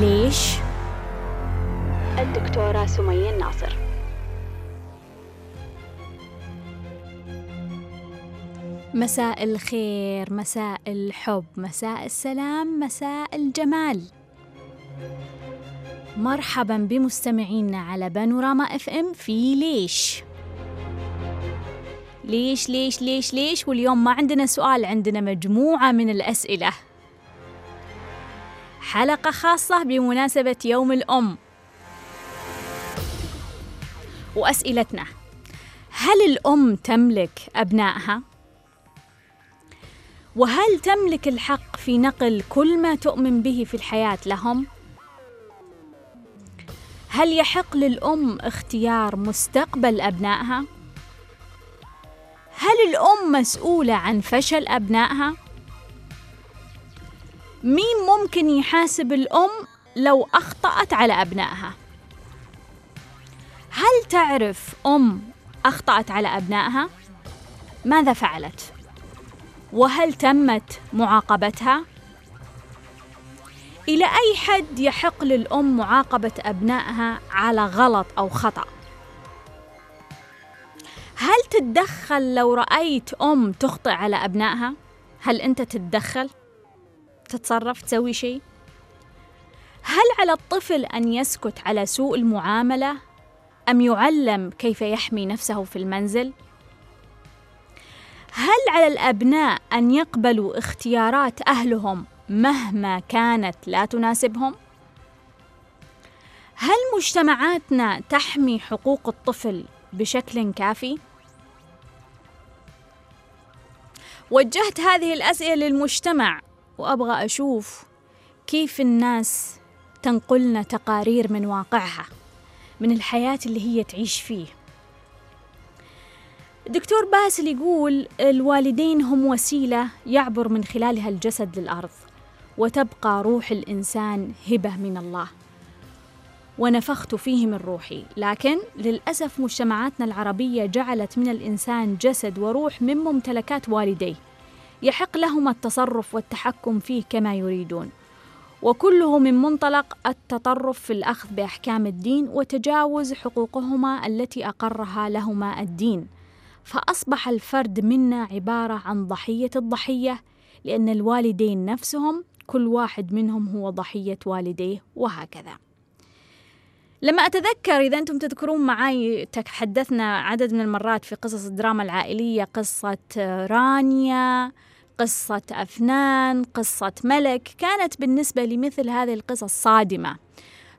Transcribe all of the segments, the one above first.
ليش؟ الدكتورة سمية الناصر. مساء الخير مساء الحب مساء السلام مساء الجمال. مرحبا بمستمعينا على بانوراما إف إم في ليش؟ ليش ليش ليش ليش؟ واليوم ما عندنا سؤال عندنا مجموعة من الأسئلة. حلقة خاصة بمناسبة يوم الأم وأسئلتنا هل الأم تملك أبنائها؟ وهل تملك الحق في نقل كل ما تؤمن به في الحياة لهم؟ هل يحق للأم اختيار مستقبل أبنائها؟ هل الأم مسؤولة عن فشل أبنائها؟ مين ممكن يحاسب الأم لو أخطأت على أبنائها؟ هل تعرف أم أخطأت على أبنائها؟ ماذا فعلت؟ وهل تمت معاقبتها؟ إلى أي حد يحق للأم معاقبة أبنائها على غلط أو خطأ؟ هل تتدخل لو رأيت أم تخطئ على أبنائها؟ هل أنت تتدخل؟ تتصرف تسوي شيء؟ هل على الطفل أن يسكت على سوء المعاملة أم يعلم كيف يحمي نفسه في المنزل؟ هل على الأبناء أن يقبلوا اختيارات أهلهم مهما كانت لا تناسبهم؟ هل مجتمعاتنا تحمي حقوق الطفل بشكل كافي؟ وجهت هذه الأسئلة للمجتمع وأبغى أشوف كيف الناس تنقلنا تقارير من واقعها من الحياة اللي هي تعيش فيه. دكتور باسل يقول الوالدين هم وسيلة يعبر من خلالها الجسد للأرض وتبقى روح الإنسان هبة من الله. ونفخت فيه من روحي لكن للأسف مجتمعاتنا العربية جعلت من الإنسان جسد وروح من ممتلكات والديه. يحق لهما التصرف والتحكم فيه كما يريدون. وكله من منطلق التطرف في الأخذ بأحكام الدين وتجاوز حقوقهما التي أقرها لهما الدين. فأصبح الفرد منا عبارة عن ضحية الضحية لأن الوالدين نفسهم كل واحد منهم هو ضحية والديه وهكذا. لما أتذكر إذا أنتم تذكرون معي تحدثنا عدد من المرات في قصص الدراما العائلية قصة رانيا قصة أفنان قصة ملك كانت بالنسبة لي مثل هذه القصص صادمة.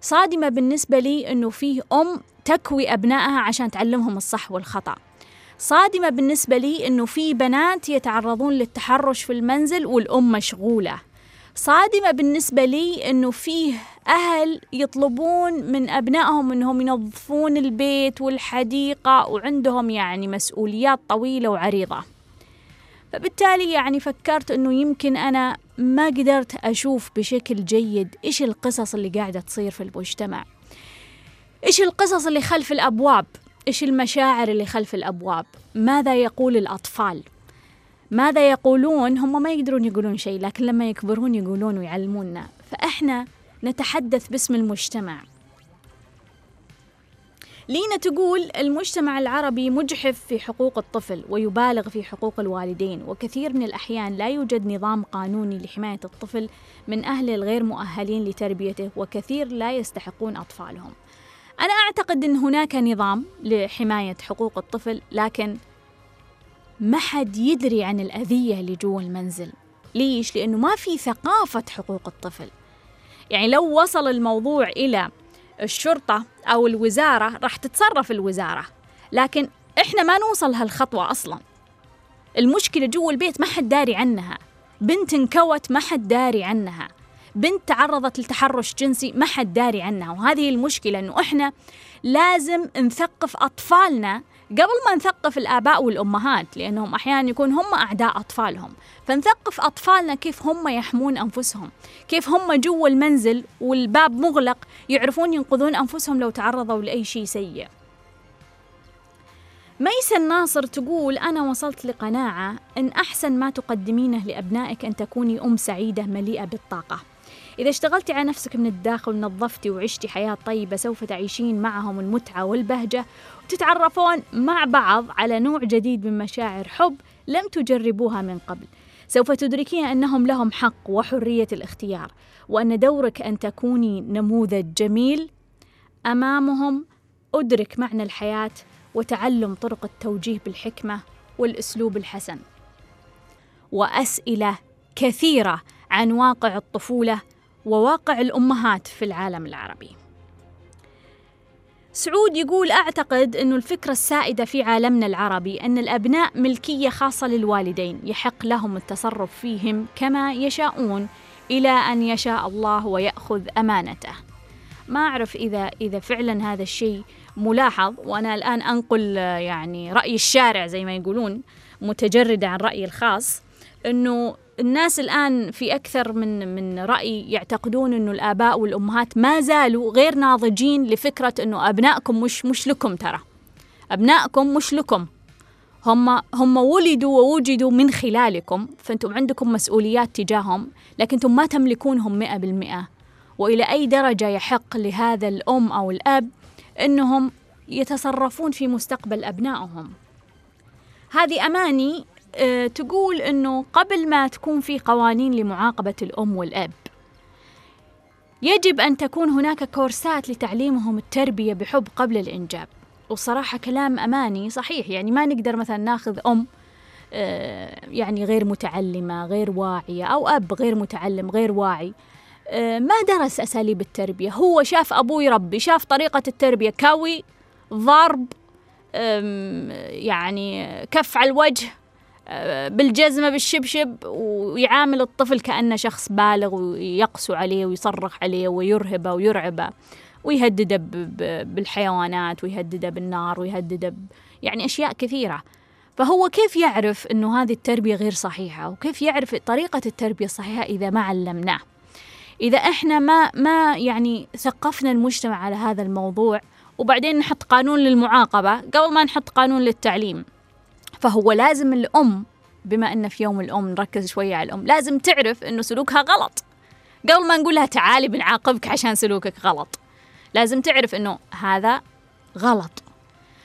صادمة بالنسبة لي أنه فيه أم تكوي أبنائها عشان تعلمهم الصح والخطأ. صادمة بالنسبة لي أنه في بنات يتعرضون للتحرش في المنزل والأم مشغولة. صادمة بالنسبة لي أنه فيه أهل يطلبون من أبنائهم أنهم ينظفون البيت والحديقة وعندهم يعني مسؤوليات طويلة وعريضة. فبالتالي يعني فكرت أنه يمكن أنا ما قدرت أشوف بشكل جيد إيش القصص اللي قاعدة تصير في المجتمع. إيش القصص اللي خلف الأبواب؟ إيش المشاعر اللي خلف الأبواب؟ ماذا يقول الأطفال؟ ماذا يقولون؟ هم ما يقدرون يقولون شيء لكن لما يكبرون يقولون ويعلمونا. فإحنا نتحدث باسم المجتمع. لينا تقول المجتمع العربي مجحف في حقوق الطفل ويبالغ في حقوق الوالدين وكثير من الأحيان لا يوجد نظام قانوني لحماية الطفل من أهله الغير مؤهلين لتربيته وكثير لا يستحقون أطفالهم. أنا أعتقد أن هناك نظام لحماية حقوق الطفل لكن ما حد يدري عن الأذية اللي جوا المنزل. ليش؟ لأنه ما في ثقافة حقوق الطفل. يعني لو وصل الموضوع إلى الشرطة أو الوزارة راح تتصرف الوزارة لكن إحنا ما نوصل هالخطوة أصلا. المشكلة جوا البيت ما حد داري عنها بنت انكوت ما حد داري عنها بنت تعرضت لتحرش جنسي ما حد داري عنها وهذه المشكلة أنه إحنا لازم نثقف أطفالنا قبل ما نثقف الآباء والأمهات لأنهم أحيانا يكون هم أعداء أطفالهم. فنثقف أطفالنا كيف هم يحمون أنفسهم كيف هم جوا المنزل والباب مغلق يعرفون ينقذون أنفسهم لو تعرضوا لأي شيء سيء. ميسة الناصر تقول أنا وصلت لقناعة أن أحسن ما تقدمينه لأبنائك أن تكوني أم سعيدة مليئة بالطاقة. إذا اشتغلتي على نفسك من الداخل ونظفتي وعشتي حياة طيبة سوف تعيشين معهم المتعة والبهجة وتتعرفون مع بعض على نوع جديد من مشاعر حب لم تجربوها من قبل. سوف تدركين أنهم لهم حق وحرية الاختيار وأن دورك أن تكوني نموذج جميل أمامهم. أدرك معنى الحياة وتعلم طرق التوجيه بالحكمة والأسلوب الحسن. وأسئلة كثيرة عن واقع الطفولة وواقع الأمهات في العالم العربي. سعود يقول أعتقد أن الفكرة السائدة في عالمنا العربي أن الأبناء ملكية خاصة للوالدين يحق لهم التصرف فيهم كما يشاءون إلى أن يشاء الله ويأخذ أمانته. ما أعرف إذا إذا فعلا هذا الشيء ملاحظ وأنا الآن أنقل يعني رأي الشارع زي ما يقولون متجردة عن رأيي الخاص. أنه الناس الآن في أكثر من من رأي يعتقدون أنه الآباء والأمهات ما زالوا غير ناضجين لفكرة أنه أبنائكم مش مش لكم ترى. أبنائكم مش لكم. هم هم ولدوا ووجدوا من خلالكم فأنتم عندكم مسؤوليات تجاههم لكن أنتم ما تملكونهم مئة بالمئة. وإلى أي درجة يحق لهذا الأم أو الأب أنهم يتصرفون في مستقبل أبنائهم. هذه أماني أه تقول أنه قبل ما تكون في قوانين لمعاقبة الأم والأب يجب أن تكون هناك كورسات لتعليمهم التربية بحب قبل الإنجاب. وصراحة كلام أماني صحيح يعني ما نقدر مثلا ناخذ أم أه يعني غير متعلمة غير واعية أو أب غير متعلم غير واعي. أه ما درس أساليب التربية. هو شاف أبوه يربي شاف طريقة التربية. كوي ضرب يعني كف على الوجه بالجزمة بالشبشب ويعامل الطفل كأنه شخص بالغ ويقسو عليه ويصرخ عليه ويرهبه ويرعبه ويهدده بالحيوانات ويهدده بالنار ويهدده يعني أشياء كثيرة. فهو كيف يعرف أنه هذه التربية غير صحيحة؟ وكيف يعرف طريقة التربية الصحيحة إذا ما علمناه؟ إذا إحنا ما ما يعني ثقفنا المجتمع على هذا الموضوع وبعدين نحط قانون للمعاقبة قبل ما نحط قانون للتعليم. فهو لازم الأم بما أن في يوم الأم نركز شوية على الأم لازم تعرف أنه سلوكها غلط. قبل ما نقول لها تعالي بنعاقبك عشان سلوكك غلط. لازم تعرف أنه هذا غلط.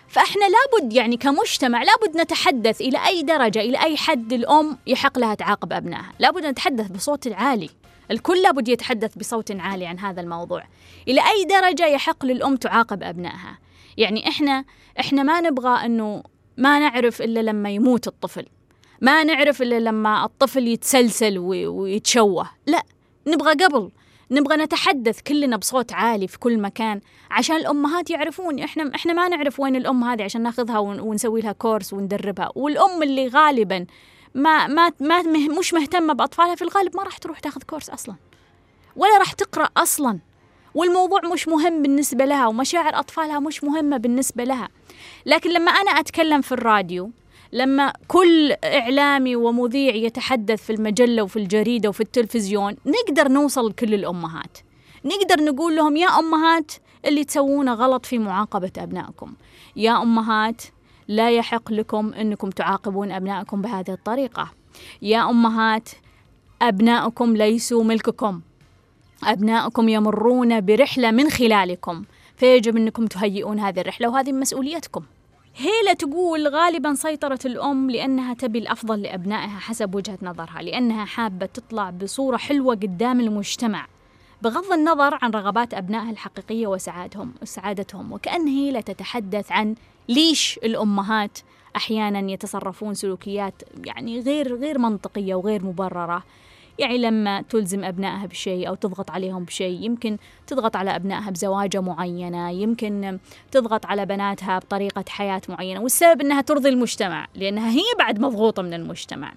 فإحنا لابد يعني كمجتمع لابد نتحدث إلى أي درجة إلى أي حد الأم يحق لها تعاقب أبنائها. لابد نتحدث بصوت عالي. الكل لابد يتحدث بصوت عالي عن هذا الموضوع. إلى أي درجة يحق للأم تعاقب أبنائها. يعني إحنا إحنا ما نبغى أنه ما نعرف إلا لما يموت الطفل. ما نعرف إلا لما الطفل يتسلسل ويتشوه. لا نبغى قبل. نبغى نتحدث كلنا بصوت عالي في كل مكان عشان الأمهات يعرفون. إحنا إحنا ما نعرف وين الأم هذه عشان ناخذها ونسوي لها كورس وندربها. والأم اللي غالبا ما ما ما مش مهتمة بأطفالها في الغالب ما راح تروح تاخذ كورس أصلا. ولا راح تقرأ أصلا. والموضوع مش مهم بالنسبة لها ومشاعر أطفالها مش مهمة بالنسبة لها. لكن لما أنا أتكلم في الراديو لما كل إعلامي ومذيع يتحدث في المجلة وفي الجريدة وفي التلفزيون نقدر نوصل لكل الأمهات. نقدر نقول لهم يا أمهات اللي تسوونه غلط في معاقبة أبنائكم. يا أمهات لا يحق لكم أنكم تعاقبون أبنائكم بهذه الطريقة. يا أمهات أبنائكم ليسوا ملككم. أبنائكم يمرون برحلة من خلالكم. فيجب أنكم تهيئون هذه الرحلة وهذه مسؤوليتكم. هيلا تقول غالبا سيطرت الأم لأنها تبي الأفضل لأبنائها حسب وجهة نظرها لأنها حابة تطلع بصورة حلوة قدام المجتمع بغض النظر عن رغبات أبنائها الحقيقية وسعادهم وسعادتهم. وكأن هيلا تتحدث عن ليش الأمهات أحيانا يتصرفون سلوكيات يعني غير غير منطقية وغير مبررة. يعني لما تلزم أبنائها بشيء أو تضغط عليهم بشيء يمكن تضغط على أبنائها بزواجة معينة يمكن تضغط على بناتها بطريقة حياة معينة والسبب أنها ترضي المجتمع لأنها هي بعد مضغوطة من المجتمع.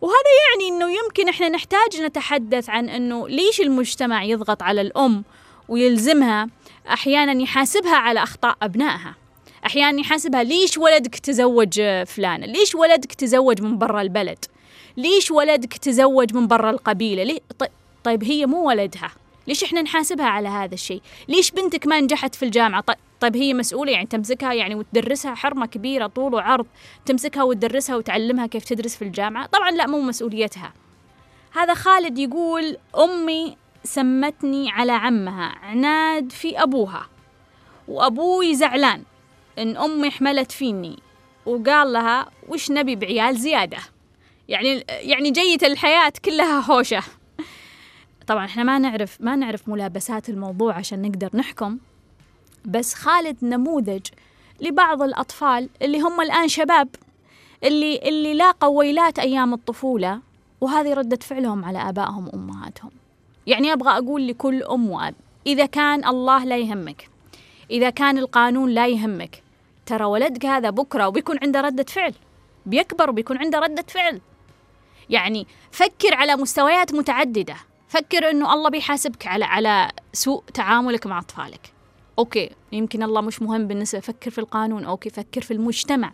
وهذا يعني أنه يمكن إحنا نحتاج نتحدث عن أنه ليش المجتمع يضغط على الأم ويلزمها أحيانا يحاسبها على أخطاء أبنائها. أحيانا يحاسبها ليش ولدك تزوج فلانة؟ ليش ولدك تزوج من برا البلد؟ ليش ولدك تزوج من برا القبيلة؟ ليه؟ طيب هي مو ولدها. ليش إحنا نحاسبها على هذا الشيء؟ ليش بنتك ما نجحت في الجامعة؟ طيب هي مسؤولة يعني تمسكها يعني وتدرسها حرمة كبيرة طول وعرض تمسكها وتدرسها وتعلمها كيف تدرس في الجامعة؟ طبعا لا مو مسؤوليتها. هذا خالد يقول أمي سمتني على عمها عناد في أبوها وأبوي زعلان إن أمي حملت فيني وقال لها وش نبي بعيال زيادة؟ يعني يعني جية الحياة كلها هوشة. طبعا إحنا ما نعرف ما نعرف ملابسات الموضوع عشان نقدر نحكم بس خالد نموذج لبعض الأطفال اللي هم الآن شباب اللي اللي لاقوا ويلات أيام الطفولة وهذه ردة فعلهم على آبائهم وأمهاتهم. يعني أبغى أقول لكل أم وأب إذا كان الله لا يهمك إذا كان القانون لا يهمك ترى ولدك هذا بكرة وبيكون عنده ردة فعل بيكبر وبيكون عنده ردة فعل. يعني فكر على مستويات متعددة. فكر إنه الله بيحاسبك على على سوء تعاملك مع أطفالك. okay يمكن الله مش مهم بالنسبة فكر في القانون. okay فكر في المجتمع.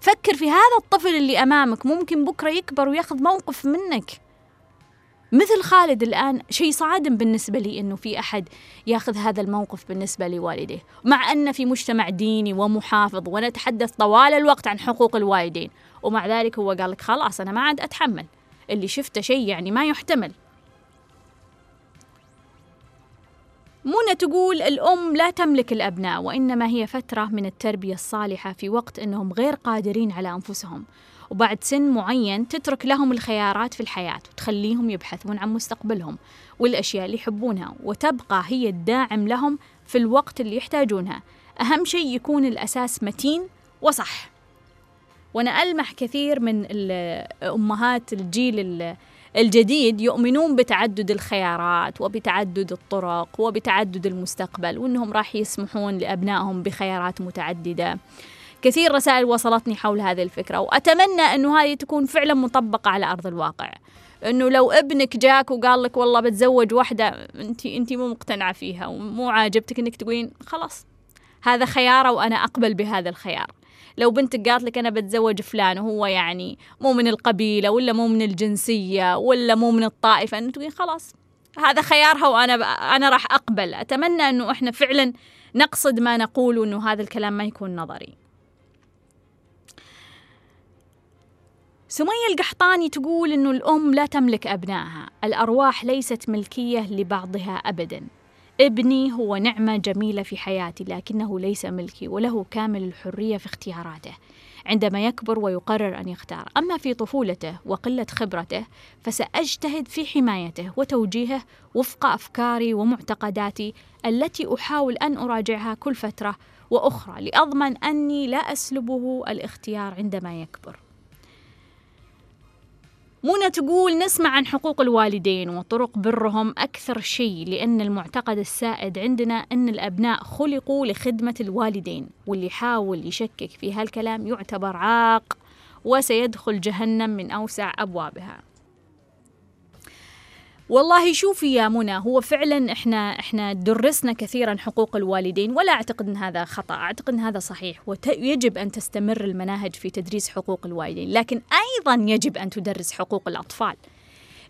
فكر في هذا الطفل اللي أمامك. ممكن بكرة يكبر وياخذ موقف منك. مثل خالد الآن شيء صادم بالنسبة لي أنه في أحد ياخذ هذا الموقف بالنسبة لوالديه. مع أن في مجتمع ديني ومحافظ ونتحدث طوال الوقت عن حقوق الوالدين. ومع ذلك هو قال لك خلاص أنا ما عاد أتحمل. اللي شفته شيء يعني ما يحتمل. منى تقول الأم لا تملك الأبناء وإنما هي فترة من التربية الصالحة في وقت أنهم غير قادرين على أنفسهم. وبعد سن معين تترك لهم الخيارات في الحياة وتخليهم يبحثون عن مستقبلهم والأشياء اللي يحبونها. وتبقى هي الداعم لهم في الوقت اللي يحتاجونها. أهم شيء يكون الأساس متين وصح. وأنا ألمح كثير من أمهات الجيل الجديد يؤمنون بتعدد الخيارات وبتعدد الطرق وبتعدد المستقبل وإنهم راح يسمحون لأبنائهم بخيارات متعددة. كثير رسائل وصلتني حول هذه الفكرة وأتمنى إنه هذه تكون فعلا مطبقة على أرض الواقع. إنه لو ابنك جاك وقال لك والله بتزوج واحدة انت أنت مو مقتنعة فيها ومو عاجبتك إنك تقولين خلاص هذا خيارة وأنا أقبل بهذا الخيار. لو بنتك قالت لك أنا بتزوج فلان وهو يعني مو من القبيلة ولا مو من الجنسية ولا مو من الطائفة أنه تقولين خلاص هذا خيارها وأنا أنا راح أقبل. أتمنى أنه إحنا فعلا نقصد ما نقول وأنه هذا الكلام ما يكون نظري. سمية القحطاني تقول إنه الأم لا تملك أبنائها الأرواح ليست ملكية لبعضها ابدا. ابني هو نعمة جميلة في حياتي لكنه ليس ملكي وله كامل الحرية في اختياراته عندما يكبر ويقرر أن يختار. أما في طفولته وقلة خبرته فسأجتهد في حمايته وتوجيهه وفق أفكاري ومعتقداتي التي أحاول أن أراجعها كل فترة وأخرى لأضمن أني لا أسلبه الاختيار عندما يكبر. منى تقول نسمع عن حقوق الوالدين وطرق برهم أكثر شيء لأن المعتقد السائد عندنا أن الأبناء خلقوا لخدمة الوالدين واللي يحاول يشكك في هالكلام يعتبر عاق وسيدخل جهنم من أوسع أبوابها. والله شوفي يا منى هو فعلا إحنا إحنا درسنا كثيرا حقوق الوالدين ولا أعتقد إن هذا خطأ أعتقد إن هذا صحيح ويجب أن تستمر المناهج في تدريس حقوق الوالدين لكن أيضا يجب أن تدرس حقوق الأطفال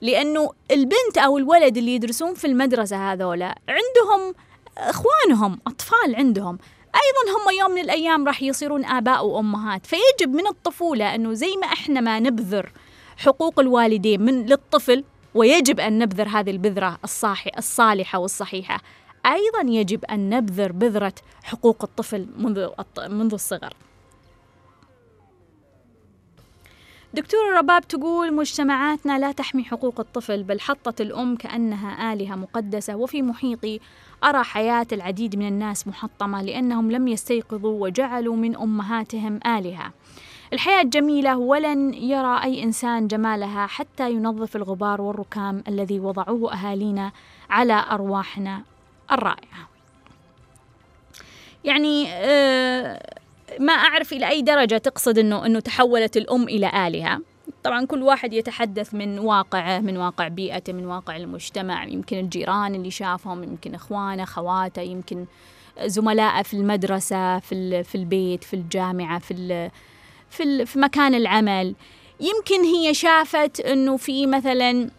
لأنه البنت أو الولد اللي يدرسون في المدرسة هذولا عندهم إخوانهم أطفال عندهم أيضا هم يوم من الأيام راح يصيرون آباء وأمهات فيجب من الطفولة إنه زي ما إحنا ما نبذر حقوق الوالدين من للطفل ويجب أن نبذر هذه البذرة الصاحي الصالحة والصحيحة. أيضا يجب أن نبذر بذرة حقوق الطفل منذ منذ الصغر. دكتورة رباب تقول مجتمعاتنا لا تحمي حقوق الطفل بل حطت الأم كأنها آلهة مقدسة وفي محيطي أرى حياة العديد من الناس محطمة لأنهم لم يستيقظوا وجعلوا من أمهاتهم آلهة. الحياة جميلة ولن يرى أي إنسان جمالها حتى ينظف الغبار والركام الذي وضعوه أهالينا على أرواحنا الرائعة. يعني آه، ما أعرف إلى أي درجة تقصد أنه أنه تحولت الأم إلى آلهة. طبعا كل واحد يتحدث من واقعه من واقع بيئته من واقع المجتمع. يمكن الجيران اللي شافهم يمكن إخوانه خواته يمكن زملائه في المدرسة في في البيت في الجامعة في في في مكان العمل. يمكن هي شافت إنه في مثلا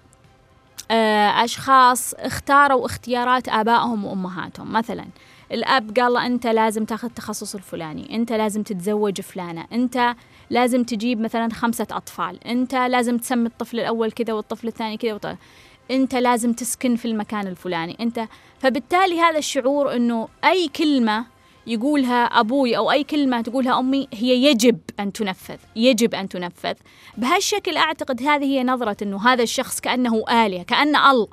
آه، أشخاص اختاروا اختيارات آبائهم وأمهاتهم. مثلا الأب قال له أنت لازم تاخذ التخصص الفلاني أنت لازم تتزوج فلانة أنت لازم تجيب مثلا خمسة أطفال أنت لازم تسمي الطفل الأول كذا والطفل الثاني كذا أنت لازم تسكن في المكان الفلاني أنت. فبالتالي هذا الشعور إنه أي كلمة يقولها أبوي أو أي كلمة تقولها أمي هي يجب أن تنفذ يجب أن تنفذ. بهالشكل أعتقد هذه هي نظرة إنه هذا الشخص كأنه اله كأن الله.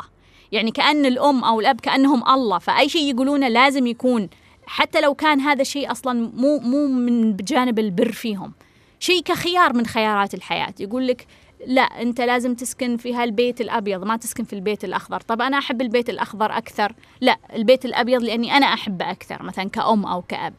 يعني كأن الأم أو الأب كأنهم الله. فأي شيء يقولونه لازم يكون حتى لو كان هذا الشيء أصلا مو مو من جانب البر فيهم. شيء كخيار من خيارات الحياة. يقول لك لا انت لازم تسكن في هالبيت الأبيض ما تسكن في البيت الأخضر. طب أنا أحب البيت الأخضر أكثر؟ لا البيت الأبيض لأني أنا أحبه أكثر مثلا كأم أو كأب.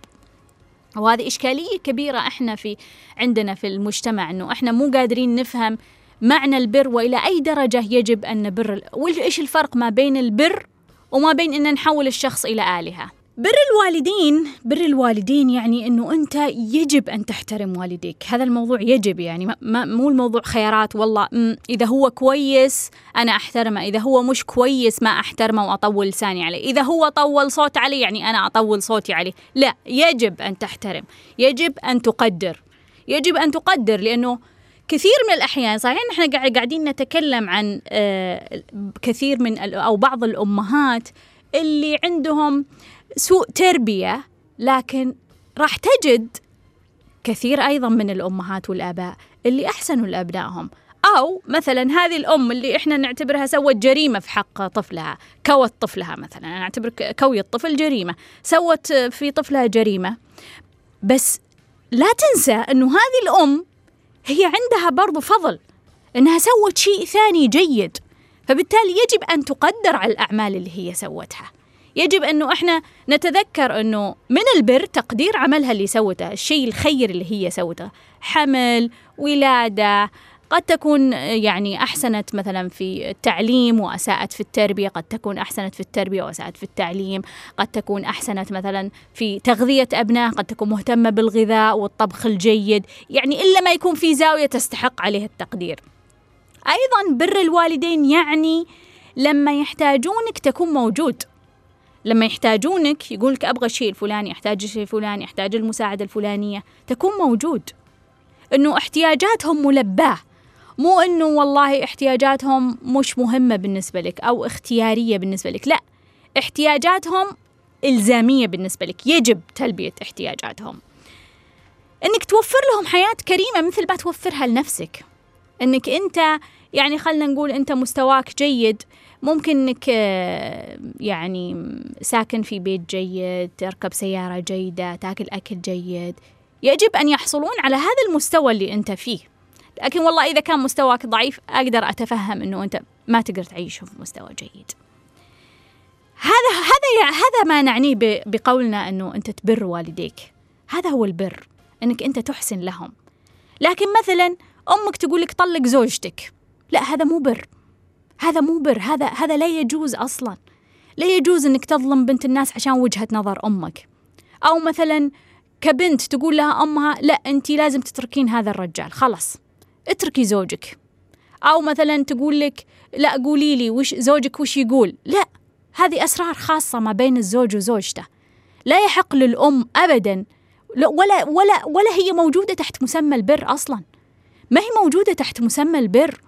وهذه إشكالية كبيرة إحنا في عندنا في المجتمع إنه إحنا مو قادرين نفهم معنى البر وإلى أي درجة يجب أن نبر وإيش الفرق ما بين البر وما بين إن نحول الشخص إلى آلهة؟ بر الوالدين بر الوالدين يعني إنه أنت يجب أن تحترم والديك. هذا الموضوع يجب يعني ما مو الموضوع خيارات والله إذا هو كويس أنا أحترمه إذا هو مش كويس ما أحترمه وأطول لساني عليه. إذا هو طول صوت علي يعني أنا أطول صوتي عليه. لا يجب أن تحترم يجب أن تقدر يجب أن تقدر لأنه كثير من الأحيان صحيح نحن قاعدين نتكلم عن آه، كثير من أو بعض الأمهات اللي عندهم سوء تربية لكن راح تجد كثير أيضا من الأمهات والآباء اللي أحسنوا لأبنائهم. أو مثلا هذه الأم اللي إحنا نعتبرها سوت جريمة في حق طفلها كوت طفلها مثلا. أنا أعتبر كوي الطفل جريمة سوت في طفلها جريمة. بس لا تنسى إنه هذه الأم هي عندها برضو فضل إنها سوت شيء ثاني جيد. فبالتالي يجب أن تقدر على الأعمال اللي هي سوتها. يجب أنه إحنا نتذكر أنه من البر تقدير عملها اللي سوته الشيء الخير اللي هي سوته حمل ولادة قد تكون يعني أحسنت مثلا في التعليم وأساءت في التربية، قد تكون أحسنت في التربية وأساءت في التعليم، قد تكون أحسنت مثلا في تغذية ابنائها، قد تكون مهتمة بالغذاء والطبخ الجيد، يعني إلا ما يكون في زاوية تستحق عليه التقدير. أيضا بر الوالدين يعني لما يحتاجونك تكون موجود. لما يحتاجونك يقول لك أبغى الشيء الفلاني أحتاج الشيء الفلاني أحتاج المساعدة الفلانية. تكون موجود. إنه احتياجاتهم ملباة. مو إنه والله احتياجاتهم مش مهمة بالنسبة لك أو اختيارية بالنسبة لك. لا احتياجاتهم إلزامية بالنسبة لك. يجب تلبية احتياجاتهم. إنك توفر لهم حياة كريمة مثل ما توفرها لنفسك. إنك أنت يعني خلينا نقول أنت مستواك جيد ممكن إنك آه، يعني ساكن في بيت جيد تركب سيارة جيدة تاكل أكل جيد. يجب أن يحصلون على هذا المستوى اللي أنت فيه. لكن والله إذا كان مستواك ضعيف أقدر أتفهم أنه أنت ما تقدر تعيش في مستوى جيد. هذا هذا هذا ما نعنيه بقولنا أنه أنت تبر والديك. هذا هو البر أنك أنت تحسن لهم. لكن مثلا أمك تقول لك طلق زوجتك. لا هذا مو بر. هذا مو بر هذا هذا لا يجوز أصلا. لا يجوز إنك تظلم بنت الناس عشان وجهة نظر أمك. أو مثلا كبنت تقول لها أمها لا انت لازم تتركين هذا الرجال خلاص اتركي زوجك. أو مثلا تقول لك لا قولي لي وش زوجك وش يقول؟ لا هذه أسرار خاصة ما بين الزوج وزوجته. لا يحق للأم ابدا ولا ولا ولا هي موجودة تحت مسمى البر أصلا. ما هي موجودة تحت مسمى البر؟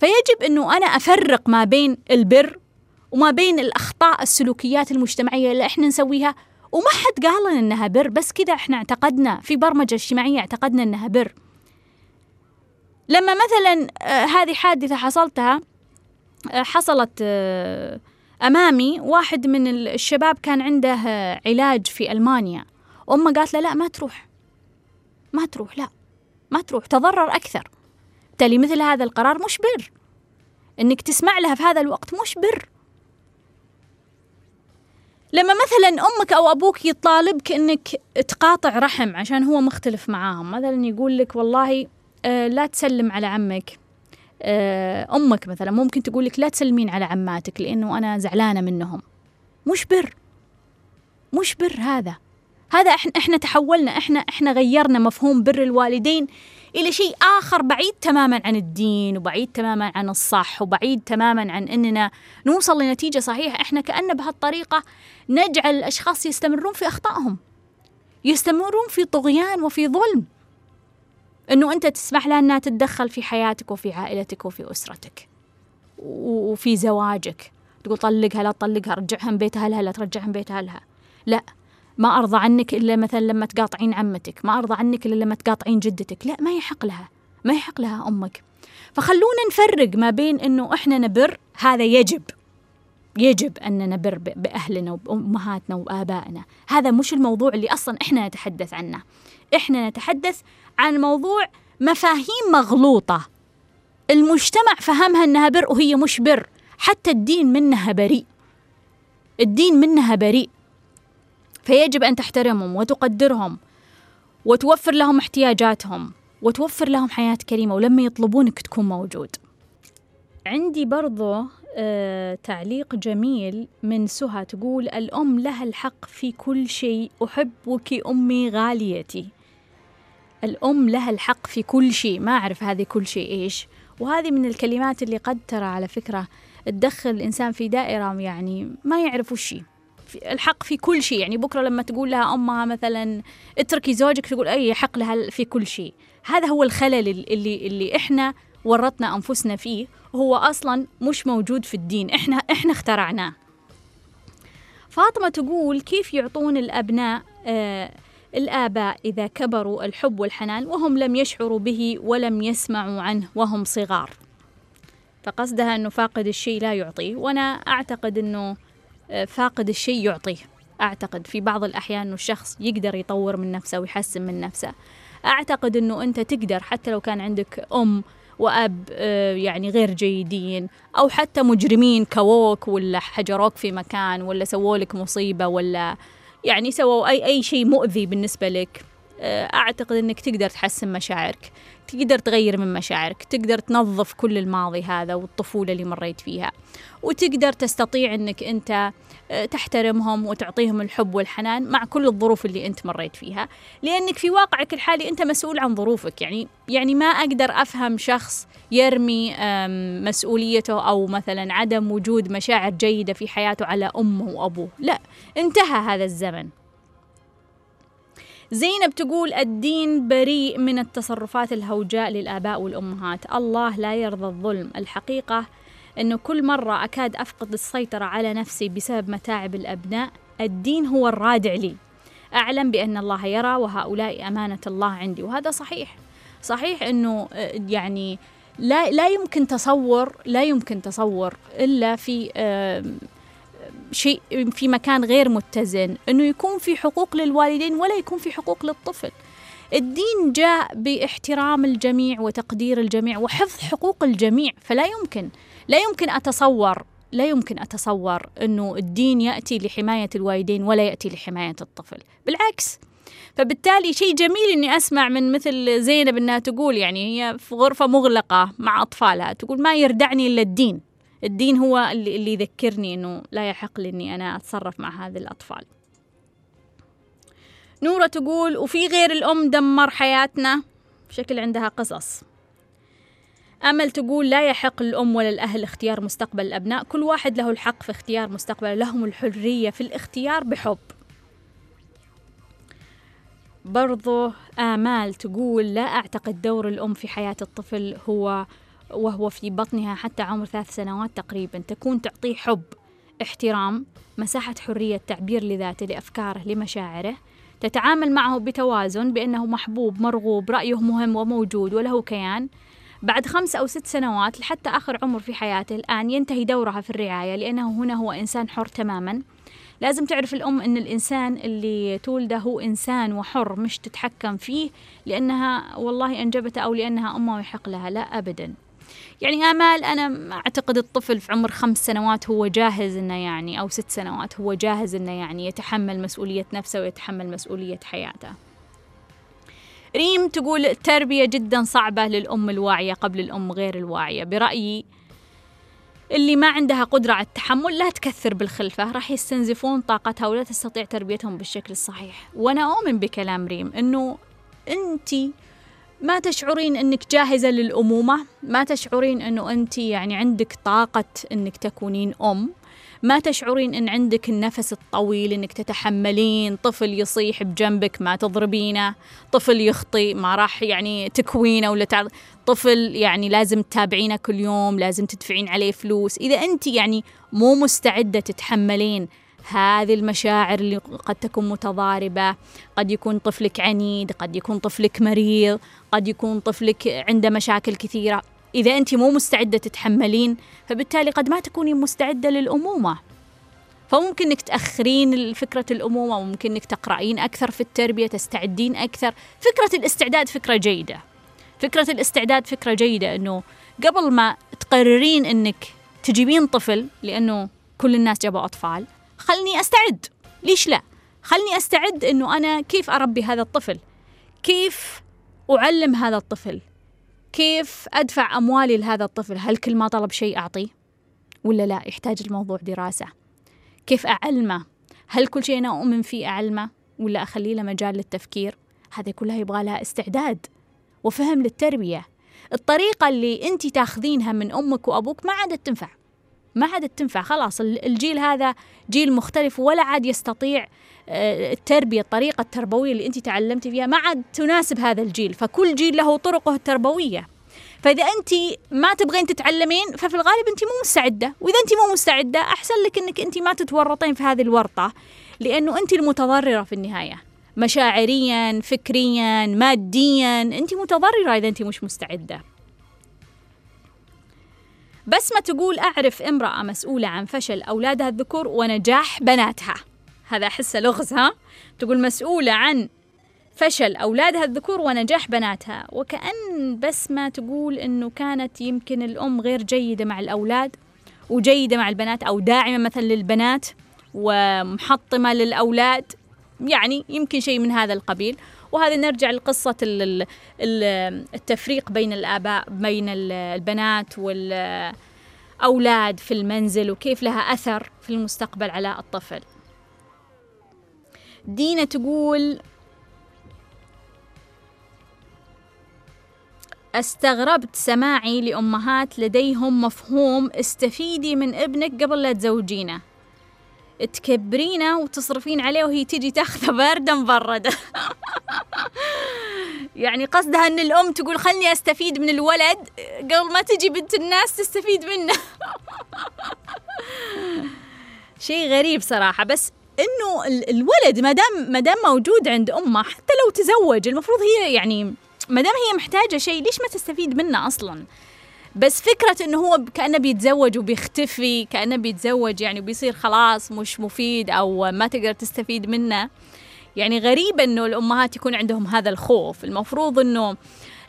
فيجب أنه أنا أفرق ما بين البر وما بين الأخطاء السلوكيات المجتمعية اللي إحنا نسويها. وما حد قال لنا إنها بر بس كذا إحنا اعتقدنا في برمجة اجتماعية اعتقدنا إنها بر. لما مثلا آه هذه حادثة حصلتها آه حصلت آه أمامي واحد من الشباب كان عنده علاج في ألمانيا. أمه قالت له لا ما تروح. ما تروح لا. ما تروح. تضرر أكثر. بالتالي مثل هذا القرار مش بر. إنك تسمع لها في هذا الوقت مش بر. لما مثلا أمك أو أبوك يطالبك إنك تقاطع رحم عشان هو مختلف معاهم مثلا يقول لك والله آه لا تسلم على عمك. آه أمك مثلا ممكن تقول لك لا تسلمين على عماتك لأنه أنا زعلانة منهم. مش بر. مش بر هذا. هذا إحنا إحنا تحولنا إحنا إحنا غيرنا مفهوم بر الوالدين إلى شيء آخر بعيد تماما عن الدين وبعيد تماما عن الصح وبعيد تماما عن إننا نوصل لنتيجة صحيحة. إحنا كأن بهالطريقة نجعل الأشخاص يستمرون في أخطائهم يستمرون في طغيان وفي ظلم. إنه أنت تسمح لها إنها تتدخل في حياتك وفي عائلتك وفي أسرتك وفي زواجك. تقول طلقها لا تطلقها رجعها من بيت أهلها لا ترجعها من بيت أهلها. لا. ما أرضى عنك إلا مثلا لما تقاطعين عمتك ما أرضى عنك إلا لما تقاطعين جدتك. لا ما يحق لها ما يحق لها أمك. فخلونا نفرق ما بين أنه إحنا نبر هذا يجب يجب أن نبر بأهلنا وبأمهاتنا وآبائنا. هذا مش الموضوع اللي أصلا إحنا نتحدث عنه. إحنا نتحدث عن موضوع مفاهيم مغلوطة. المجتمع فهمها أنها بر وهي مش بر. حتى الدين منها بريء. الدين منها بريء. فيجب أن تحترمهم وتقدرهم وتوفر لهم احتياجاتهم وتوفر لهم حياة كريمة ولما يطلبونك تكون موجود. عندي برضو آه تعليق جميل من سهى تقول الأم لها الحق في كل شيء أحبك أمي غاليتي. الأم لها الحق في كل شيء ما أعرف هذه كل شيء إيش. وهذه من الكلمات اللي قد ترى على فكرة تدخل الإنسان في دائرة يعني ما يعرف وش الحق في كل شيء. يعني بكرة لما تقول لها أمها مثلا اتركي زوجك تقول أي حق لها في كل شيء. هذا هو الخلل اللي اللي إحنا ورطنا أنفسنا فيه. هو أصلا مش موجود في الدين. إحنا إحنا اخترعناه. فاطمة تقول كيف يعطون الأبناء آه الآباء إذا كبروا الحب والحنان وهم لم يشعروا به ولم يسمعوا عنه وهم صغار؟ فقصدها أنه فاقد الشيء لا يعطيه. وأنا أعتقد أنه فاقد الشيء يعطيه. أعتقد في بعض الأحيان أنه الشخص يقدر يطور من نفسه ويحسن من نفسه. أعتقد أنه أنت تقدر حتى لو كان عندك أم وأب آه، يعني غير جيدين أو حتى مجرمين كووك ولا حجروك في مكان ولا سووا لك مصيبة ولا يعني سووا أي أي شيء مؤذي بالنسبة لك. أعتقد أنك تقدر تحسن مشاعرك تقدر تغير من مشاعرك تقدر تنظف كل الماضي هذا والطفولة اللي مريت فيها وتقدر تستطيع أنك أنت آه، تحترمهم وتعطيهم الحب والحنان مع كل الظروف اللي أنت مريت فيها لأنك في واقعك الحالي أنت مسؤول عن ظروفك يعني يعني ما أقدر أفهم شخص يرمي مسؤوليته أو مثلا عدم وجود مشاعر جيدة في حياته على أمه وأبوه لا انتهى هذا الزمن. زينب تقول الدين بريء من التصرفات الهوجاء للآباء والأمهات. الله لا يرضى الظلم. الحقيقة أنه كل مرة أكاد أفقد السيطرة على نفسي بسبب متاعب الأبناء الدين هو الرادع لي. أعلم بأن الله يرى وهؤلاء أمانة الله عندي. وهذا صحيح. صحيح أنه آه، يعني لا لا يمكن تصور لا يمكن تصور إلا في شيء في مكان غير متزن إنه يكون في حقوق للوالدين ولا يكون في حقوق للطفل. الدين جاء باحترام الجميع وتقدير الجميع وحفظ حقوق الجميع فلا يمكن لا يمكن أتصور لا يمكن أتصور إنه الدين يأتي لحماية الوالدين ولا يأتي لحماية الطفل. بالعكس فبالتالي شيء جميل إني أسمع من مثل زينب إنها تقول يعني هي في غرفة مغلقة مع أطفالها تقول ما يردعني إلا الدين. الدين هو اللي, اللي يذكرني إنه لا يحق لي إني أنا أتصرف مع هذه الأطفال. نورة تقول وفي غير الأم دمر حياتنا؟ شكل عندها قصص. أمل تقول لا يحق للأم ولا الأهل اختيار مستقبل الأبناء. كل واحد له الحق في اختيار مستقبله. لهم الحرية في الاختيار بحب. برضو آمال تقول لا أعتقد دور الأم في حياة الطفل هو وهو في بطنها حتى عمر ثلاث سنوات تقريبا تكون تعطيه حب احترام مساحة حرية تعبير لذاته لأفكاره لمشاعره. تتعامل معه بتوازن بأنه محبوب مرغوب رأيه مهم وموجود وله كيان. بعد خمس أو ست سنوات لحتى آخر عمر في حياته الآن ينتهي دورها في الرعاية لأنه هنا هو إنسان حر تماما. لازم تعرف الأم أن الإنسان اللي تولده هو إنسان وحر مش تتحكم فيه لأنها والله أنجبته أو لأنها أمه ويحق لها لا أبدا. يعني آمال أنا أعتقد الطفل في عمر خمس سنوات هو جاهز إنه يعني أو ست سنوات هو جاهز إنه يعني يتحمل مسؤولية نفسه ويتحمل مسؤولية حياته. ريم تقول التربية جدا صعبة للأم الواعية قبل الأم غير الواعية. برأيي اللي ما عندها قدرة على التحمل لا تكثر بالخلفة راح يستنزفون طاقتها ولا تستطيع تربيتهم بالشكل الصحيح. وأنا أؤمن بكلام ريم أنه أنتِ ما تشعرين إنك جاهزة للأمومة؟ ما تشعرين إنه أنت يعني عندك طاقة إنك تكونين أم؟ ما تشعرين إن عندك النفس الطويل إنك تتحملين؟ طفل يصيح بجنبك ما تضربينه طفل يخطي ما راح يعني تكوينه ولا تعرض. طفل يعني لازم تتابعينه كل يوم لازم تدفعين عليه فلوس. إذا أنت يعني مو مستعدة تتحملين هذه المشاعر اللي قد تكون متضاربة قد يكون طفلك عنيد قد يكون طفلك مريض قد يكون طفلك عنده مشاكل كثيرة. إذا أنت مو مستعدة تتحملين فبالتالي قد ما تكوني مستعدة للأمومة. فممكن إنك تأخرين فكرة الأمومة وممكن إنك تقرأين أكثر في التربية تستعدين أكثر. فكرة الاستعداد فكرة جيدة. فكرة الاستعداد فكرة جيدة إنه قبل ما تقررين إنك تجيبين طفل لأنه كل الناس جابوا أطفال خلني أستعد. ليش لا؟ خلني أستعد إنه أنا كيف أربي هذا الطفل؟ كيف أعلم هذا الطفل؟ كيف أدفع أموالي لهذا الطفل؟ هل كل ما طلب شيء اعطيه ولا لا؟ يحتاج الموضوع دراسة. كيف أعلمه؟ هل كل شيء أنا أؤمن فيه أعلمه؟ ولا أخليه له مجال للتفكير؟ هذه كلها يبغى لها استعداد وفهم للتربية. الطريقة اللي انت تاخذينها من أمك وأبوك ما عادت تنفع. ما عادت تنفع. خلاص الجيل هذا جيل مختلف ولا عاد يستطيع آه، التربية الطريقة التربوية اللي أنت تعلمتي فيها. ما عاد تناسب هذا الجيل. فكل جيل له طرقه التربوية. فإذا أنت ما تبغين تتعلمين ففي الغالب أنت مو مستعدة. وإذا أنت مو مستعدة أحسن لك أنك أنت ما تتورطين في هذه الورطة لأنه أنت المتضررة في النهاية. مشاعريا فكريا ماديا أنت متضررة إذا أنت مش مستعدة. بس ما تقول أعرف امرأة مسؤولة عن فشل أولادها الذكور ونجاح بناتها. هذا أحسه لغز ها؟ تقول مسؤولة عن فشل أولادها الذكور ونجاح بناتها. وكأن بس ما تقول أنه كانت يمكن الأم غير جيدة مع الأولاد وجيدة مع البنات أو داعمة مثلا للبنات ومحطمة للأولاد. يعني يمكن شيء من هذا القبيل. وهذا نرجع لقصة التفريق بين الآباء بين البنات والأولاد في المنزل وكيف لها أثر في المستقبل على الطفل. دينا تقول أستغربت سماعي لأمهات لديهم مفهوم استفيدي من ابنك قبل لا تزوجينه. تكبرينه وتصرفين عليه وهي تجي تاخذه بارده مبرده. يعني قصدها إن الأم تقول خلني أستفيد من الولد قبل ما تجي بنت الناس تستفيد منه. شيء غريب صراحة بس إنه الولد ما دام ما دام موجود عند أمه حتى لو تزوج المفروض هي يعني ما دام هي محتاجة شيء ليش ما تستفيد منه أصلا؟ بس فكرة إنه هو كأنه بيتزوج وبيختفي كأنه بيتزوج يعني وبيصير خلاص مش مفيد أو ما تقدر تستفيد منه. يعني غريب إنه الأمهات يكون عندهم هذا الخوف. المفروض إنه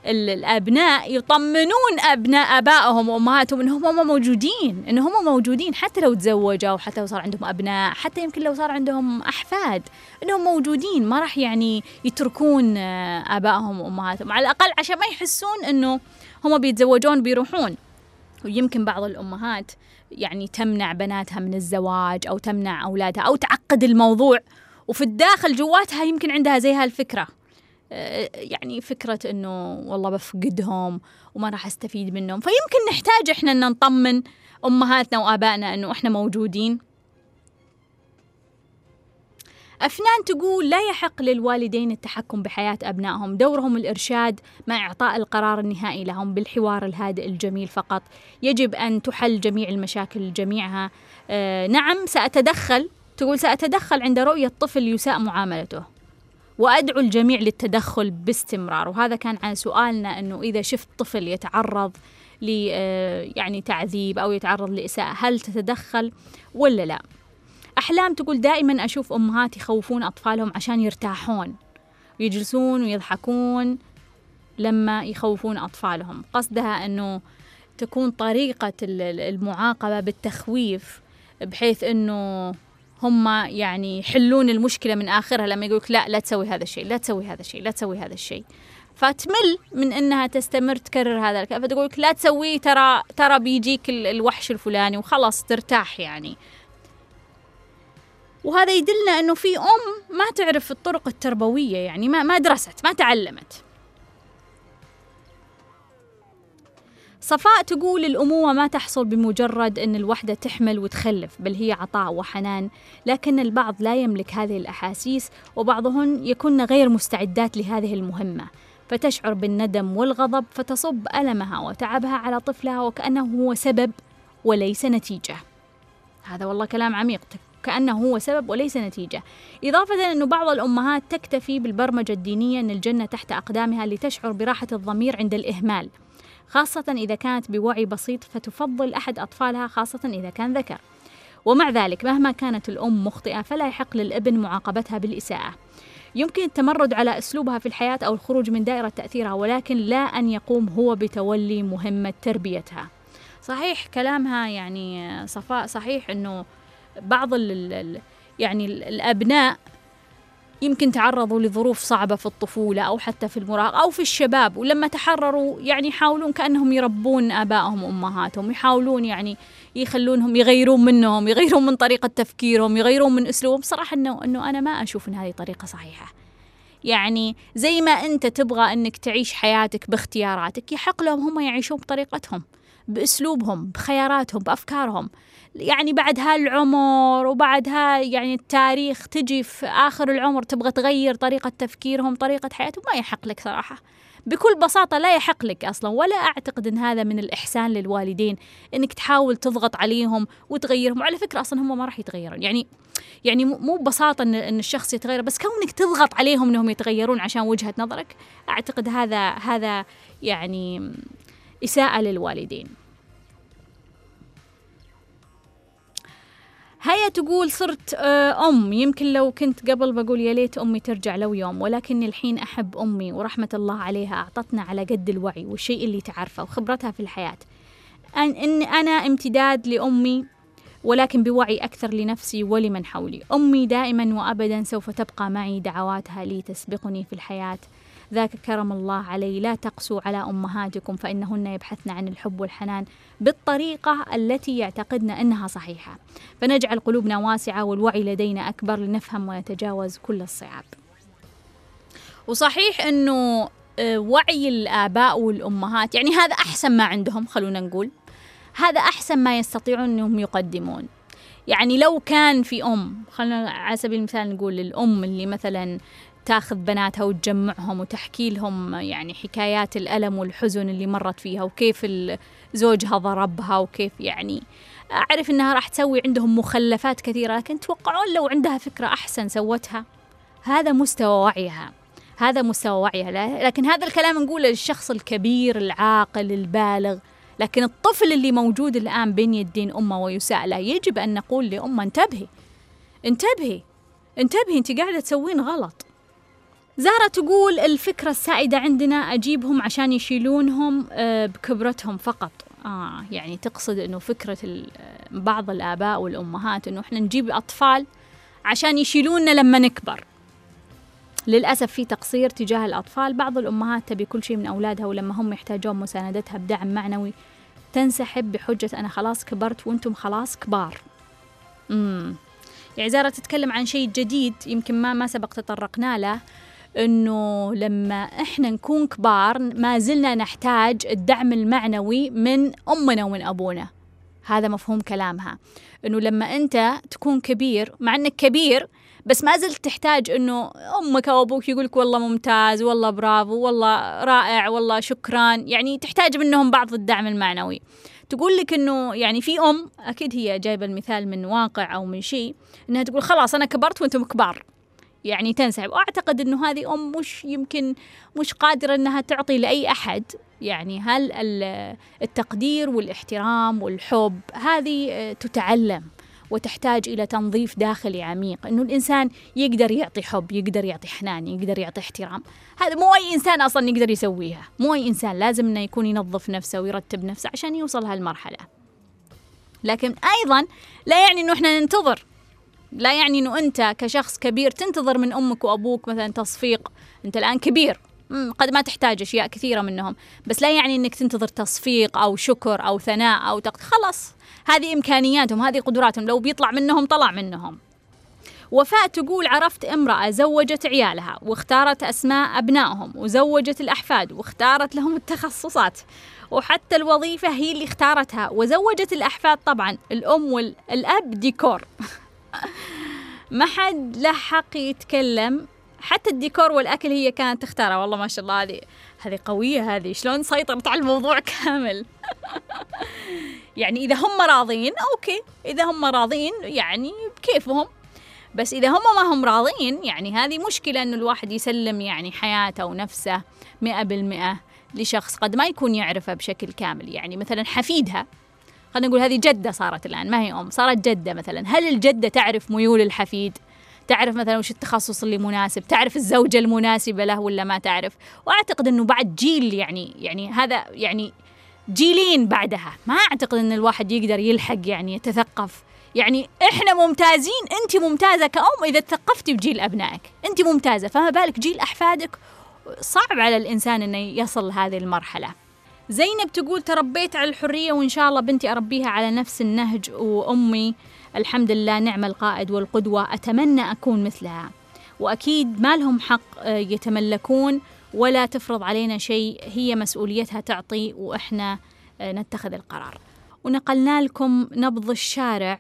الأبناء يطمنون أبناء آبائهم وأمهاتهم إنهم هم موجودين ان هم موجودين حتى لو تزوجوا حتى لو صار عندهم أبناء حتى يمكن لو صار عندهم أحفاد إنهم موجودين ما راح يعني يتركون آبائهم وأمهاتهم على الأقل عشان ما يحسون إنه هم بيتزوجون بيروحون. ويمكن بعض الأمهات يعني تمنع بناتها من الزواج أو تمنع أولادها أو تعقد الموضوع وفي الداخل جواتها يمكن عندها زي هالفكرة. آه، يعني فكرة إنه والله بفقدهم وما راح أستفيد منهم. فيمكن نحتاج إحنا إن نطمن أمهاتنا وآبائنا إنه إحنا موجودين. أفنان تقول لا يحق للوالدين التحكم بحياة أبنائهم. دورهم الإرشاد مع إعطاء القرار النهائي لهم بالحوار الهادئ الجميل فقط. يجب أن تحل جميع المشاكل جميعها. آه نعم سأتدخل. تقول سأتدخل عند رؤية طفل يساء معاملته. وأدعو الجميع للتدخل باستمرار. وهذا كان عن سؤالنا أنه إذا شفت طفل يتعرض ل آه، يعني تعذيب أو يتعرض لإساءة هل تتدخل ولا لا؟ أحلام تقول دائما أشوف أمهات يخوفون أطفالهم عشان يرتاحون ويجلسون ويضحكون لما يخوفون أطفالهم. قصدها أنه تكون طريقة المعاقبة بالتخويف بحيث أنه هم يعني يحلون المشكلة من آخرها لما يقولك لا لا تسوي هذا الشيء لا تسوي هذا الشيء لا تسوي هذا الشيء. فتمل من إنها تستمر تكرر هذا. الكلام فتقولك لا تسويه ترى ترى بيجيك الوحش الفلاني وخلاص ترتاح يعني. وهذا يدلنا إنه في أم ما تعرف الطرق التربوية يعني ما ما درست ما تعلمت. صفاء تقول الأمومة ما تحصل بمجرد أن الوحدة تحمل وتخلف بل هي عطاء وحنان. لكن البعض لا يملك هذه الأحاسيس وبعضهن يكن غير مستعدات لهذه المهمة. فتشعر بالندم والغضب فتصب ألمها وتعبها على طفلها وكأنه هو سبب وليس نتيجة. هذا والله كلام عميق. كأنه هو سبب وليس نتيجة. إضافة أن بعض الأمهات تكتفي بالبرمجة الدينية أن الجنة تحت أقدامها لتشعر براحة الضمير عند الإهمال. خاصة إذا كانت بوعي بسيط فتفضل أحد أطفالها خاصة إذا كان ذكر. ومع ذلك مهما كانت الأم مخطئة فلا يحق للابن معاقبتها بالإساءة. يمكن التمرد على أسلوبها في الحياة أو الخروج من دائرة تأثيرها ولكن لا أن يقوم هو بتولي مهمة تربيتها. صحيح كلامها يعني صفاء صحيح أنه بعض ال يعني الأبناء يمكن تعرضوا لظروف صعبة في الطفولة أو حتى في المراهقة أو في الشباب ولما تحرروا يعني يحاولون كأنهم يربون آبائهم وأمهاتهم يحاولون يعني يخلونهم يغيرون منهم يغيرون من طريقة تفكيرهم يغيرون من أسلوبهم. صراحة أنه, أنه أنا ما أشوف أن هذه طريقة صحيحة. يعني زي ما أنت تبغى أنك تعيش حياتك باختياراتك يحق لهم هم يعيشون بطريقتهم بأسلوبهم بخياراتهم بأفكارهم. يعني بعد هالعمر وبعد ها يعني التاريخ تجي في آخر العمر تبغى تغير طريقة تفكيرهم طريقة حياتهم ما يحق لك صراحة. بكل بساطة لا يحق لك أصلا ولا أعتقد أن هذا من الإحسان للوالدين أنك تحاول تضغط عليهم وتغيرهم. وعلى فكرة أصلا هم ما راح يتغيرون. يعني يعني مو ببساطة أن, أن الشخص يتغير بس كونك تضغط عليهم أنهم يتغيرون عشان وجهة نظرك أعتقد هذا هذا يعني إساءة للوالدين. هيا تقول صرت آه، أم. يمكن لو كنت قبل بقول يا ليت أمي ترجع لو يوم ولكني الحين أحب أمي ورحمة الله عليها أعطتنا على قد الوعي والشيء اللي تعرفه وخبرتها في الحياة. أن إن أنا امتداد لأمي ولكن بوعي أكثر لنفسي ولمن حولي. أمي دائما وأبدا سوف تبقى معي دعواتها لي تسبقني في الحياة. ذاك كرم الله علي لا تقسوا على أمهاتكم فإنهن يبحثن عن الحب والحنان بالطريقة التي يعتقدن أنها صحيحة. فنجعل قلوبنا واسعة والوعي لدينا أكبر لنفهم ونتجاوز كل الصعاب. وصحيح أنه آه، وعي الآباء والأمهات يعني هذا أحسن ما عندهم خلونا نقول. هذا أحسن ما يستطيعون أنهم يقدمون. يعني لو كان في أم خلينا على سبيل المثال نقول الأم اللي مثلا تاخذ بناتها وتجمعهم وتحكي لهم يعني حكايات الألم والحزن اللي مرت فيها وكيف زوجها ضربها وكيف يعني. أعرف إنها راح تسوي عندهم مخلفات كثيرة لكن توقعون لو عندها فكرة أحسن سوتها؟ هذا مستوى وعيها. هذا مستوى وعيها. لكن هذا الكلام نقوله للشخص الكبير العاقل البالغ. لكن الطفل اللي موجود الآن بين يدين أمه ويساء له يجب أن نقول لأمه انتبهي. انتبهي. انتبهي انت قاعدة تسوين غلط. زارة تقول الفكرة السائدة عندنا أجيبهم عشان يشيلونهم آه، بكبرتهم فقط. آه يعني تقصد أنه فكرة بعض الآباء والأمهات أنه إحنا نجيب أطفال عشان يشيلوننا لما نكبر. للأسف في تقصير تجاه الأطفال. بعض الأمهات تبي كل شيء من أولادها ولما هم يحتاجون مساندتها بدعم معنوي تنسحب بحجة أنا خلاص كبرت وأنتم خلاص كبار. امم يعني زارة تتكلم عن شيء جديد يمكن ما ما سبق تطرقنا له. إنه لما إحنا نكون كبار ما زلنا نحتاج الدعم المعنوي من أمنا ومن أبونا. هذا مفهوم كلامها. إنه لما أنت تكون كبير مع إنك كبير بس ما زلت تحتاج إنه أمك أو أبوك يقولك والله ممتاز والله برافو والله رائع والله شكرا يعني تحتاج منهم بعض الدعم المعنوي. تقول لك إنه يعني في أم أكيد هي جايبة المثال من واقع أو من شيء إنها تقول خلاص أنا كبرت وأنتم كبار. يعني تنسحب. وأعتقد إنه هذه أم مش يمكن مش قادرة إنها تعطي لأي أحد. يعني هل التقدير والإحترام والحب هذه تتعلم وتحتاج إلى تنظيف داخلي عميق. إنه الإنسان يقدر يعطي حب يقدر يعطي حنان يقدر يعطي احترام. هذا مو أي إنسان أصلا يقدر يسويها. مو أي إنسان. لازم إنه يكون ينظف نفسه ويرتب نفسه عشان يوصل هالمرحلة. لكن أيضا لا يعني إنه إحنا ننتظر. لا يعني إنه أنت كشخص كبير تنتظر من أمك وأبوك مثلا تصفيق. أنت الآن كبير. قد ما تحتاج أشياء كثيرة منهم. بس لا يعني إنك تنتظر تصفيق أو شكر أو ثناء أو تقد خلاص هذه إمكانياتهم هذه قدراتهم. لو بيطلع منهم طلع منهم. وفاء تقول عرفت امرأة زوجت عيالها واختارت أسماء أبنائهم وزوجت الأحفاد واختارت لهم التخصصات. وحتى الوظيفة هي اللي اختارتها. وزوجت الأحفاد طبعا الأم والأب ديكور. ما حد له حق يتكلم. حتى الديكور والأكل هي كانت تختارها والله ما شاء الله هذه هذه قوية هذه. شلون سيطرت على الموضوع كامل. يعني إذا هم راضين okay. إذا هم راضين يعني بكيفهم. بس إذا هم ما هم راضين يعني هذه مشكلة إنه الواحد يسلم يعني حياته ونفسه مئة بالمئة لشخص قد ما يكون يعرفه بشكل كامل. يعني مثلا حفيدها. خلينا نقول هذه جدة صارت الآن ما هي أم صارت جدة مثلا. هل الجدة تعرف ميول الحفيد؟ تعرف مثلا وش التخصص اللي مناسب؟ تعرف الزوجة المناسبة له ولا ما تعرف؟ وأعتقد أنه بعد جيل يعني يعني هذا يعني جيلين بعدها. ما أعتقد أن الواحد يقدر يلحق يعني يتثقف. يعني إحنا ممتازين أنت ممتازة كأم إذا تثقفتي بجيل أبنائك. أنت ممتازة فما بالك جيل أحفادك؟ صعب على الإنسان إنه يصل لهذه المرحلة. زينب تقول تربيت على الحرية وإن شاء الله بنتي أربيها على نفس النهج وأمي. الحمد لله نعم القائد والقدوة أتمنى أكون مثلها. وأكيد ما لهم حق آه، يتملكون ولا تفرض علينا شيء. هي مسؤوليتها تعطي وإحنا آه، نتخذ القرار. ونقلنا لكم نبض الشارع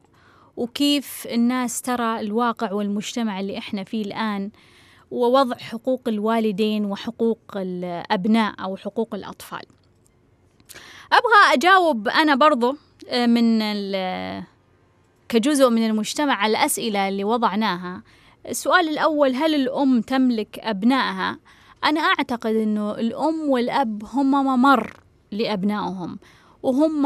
وكيف الناس ترى الواقع والمجتمع اللي إحنا فيه الآن ووضع حقوق الوالدين وحقوق الأبناء أو حقوق الأطفال. أبغى أجاوب أنا برضو آه، من كجزء من المجتمع على الأسئلة اللي وضعناها السؤال الأول هل الأم تملك أبنائها؟ أنا أعتقد أنه الأم والأب هم ممر لأبنائهم وهم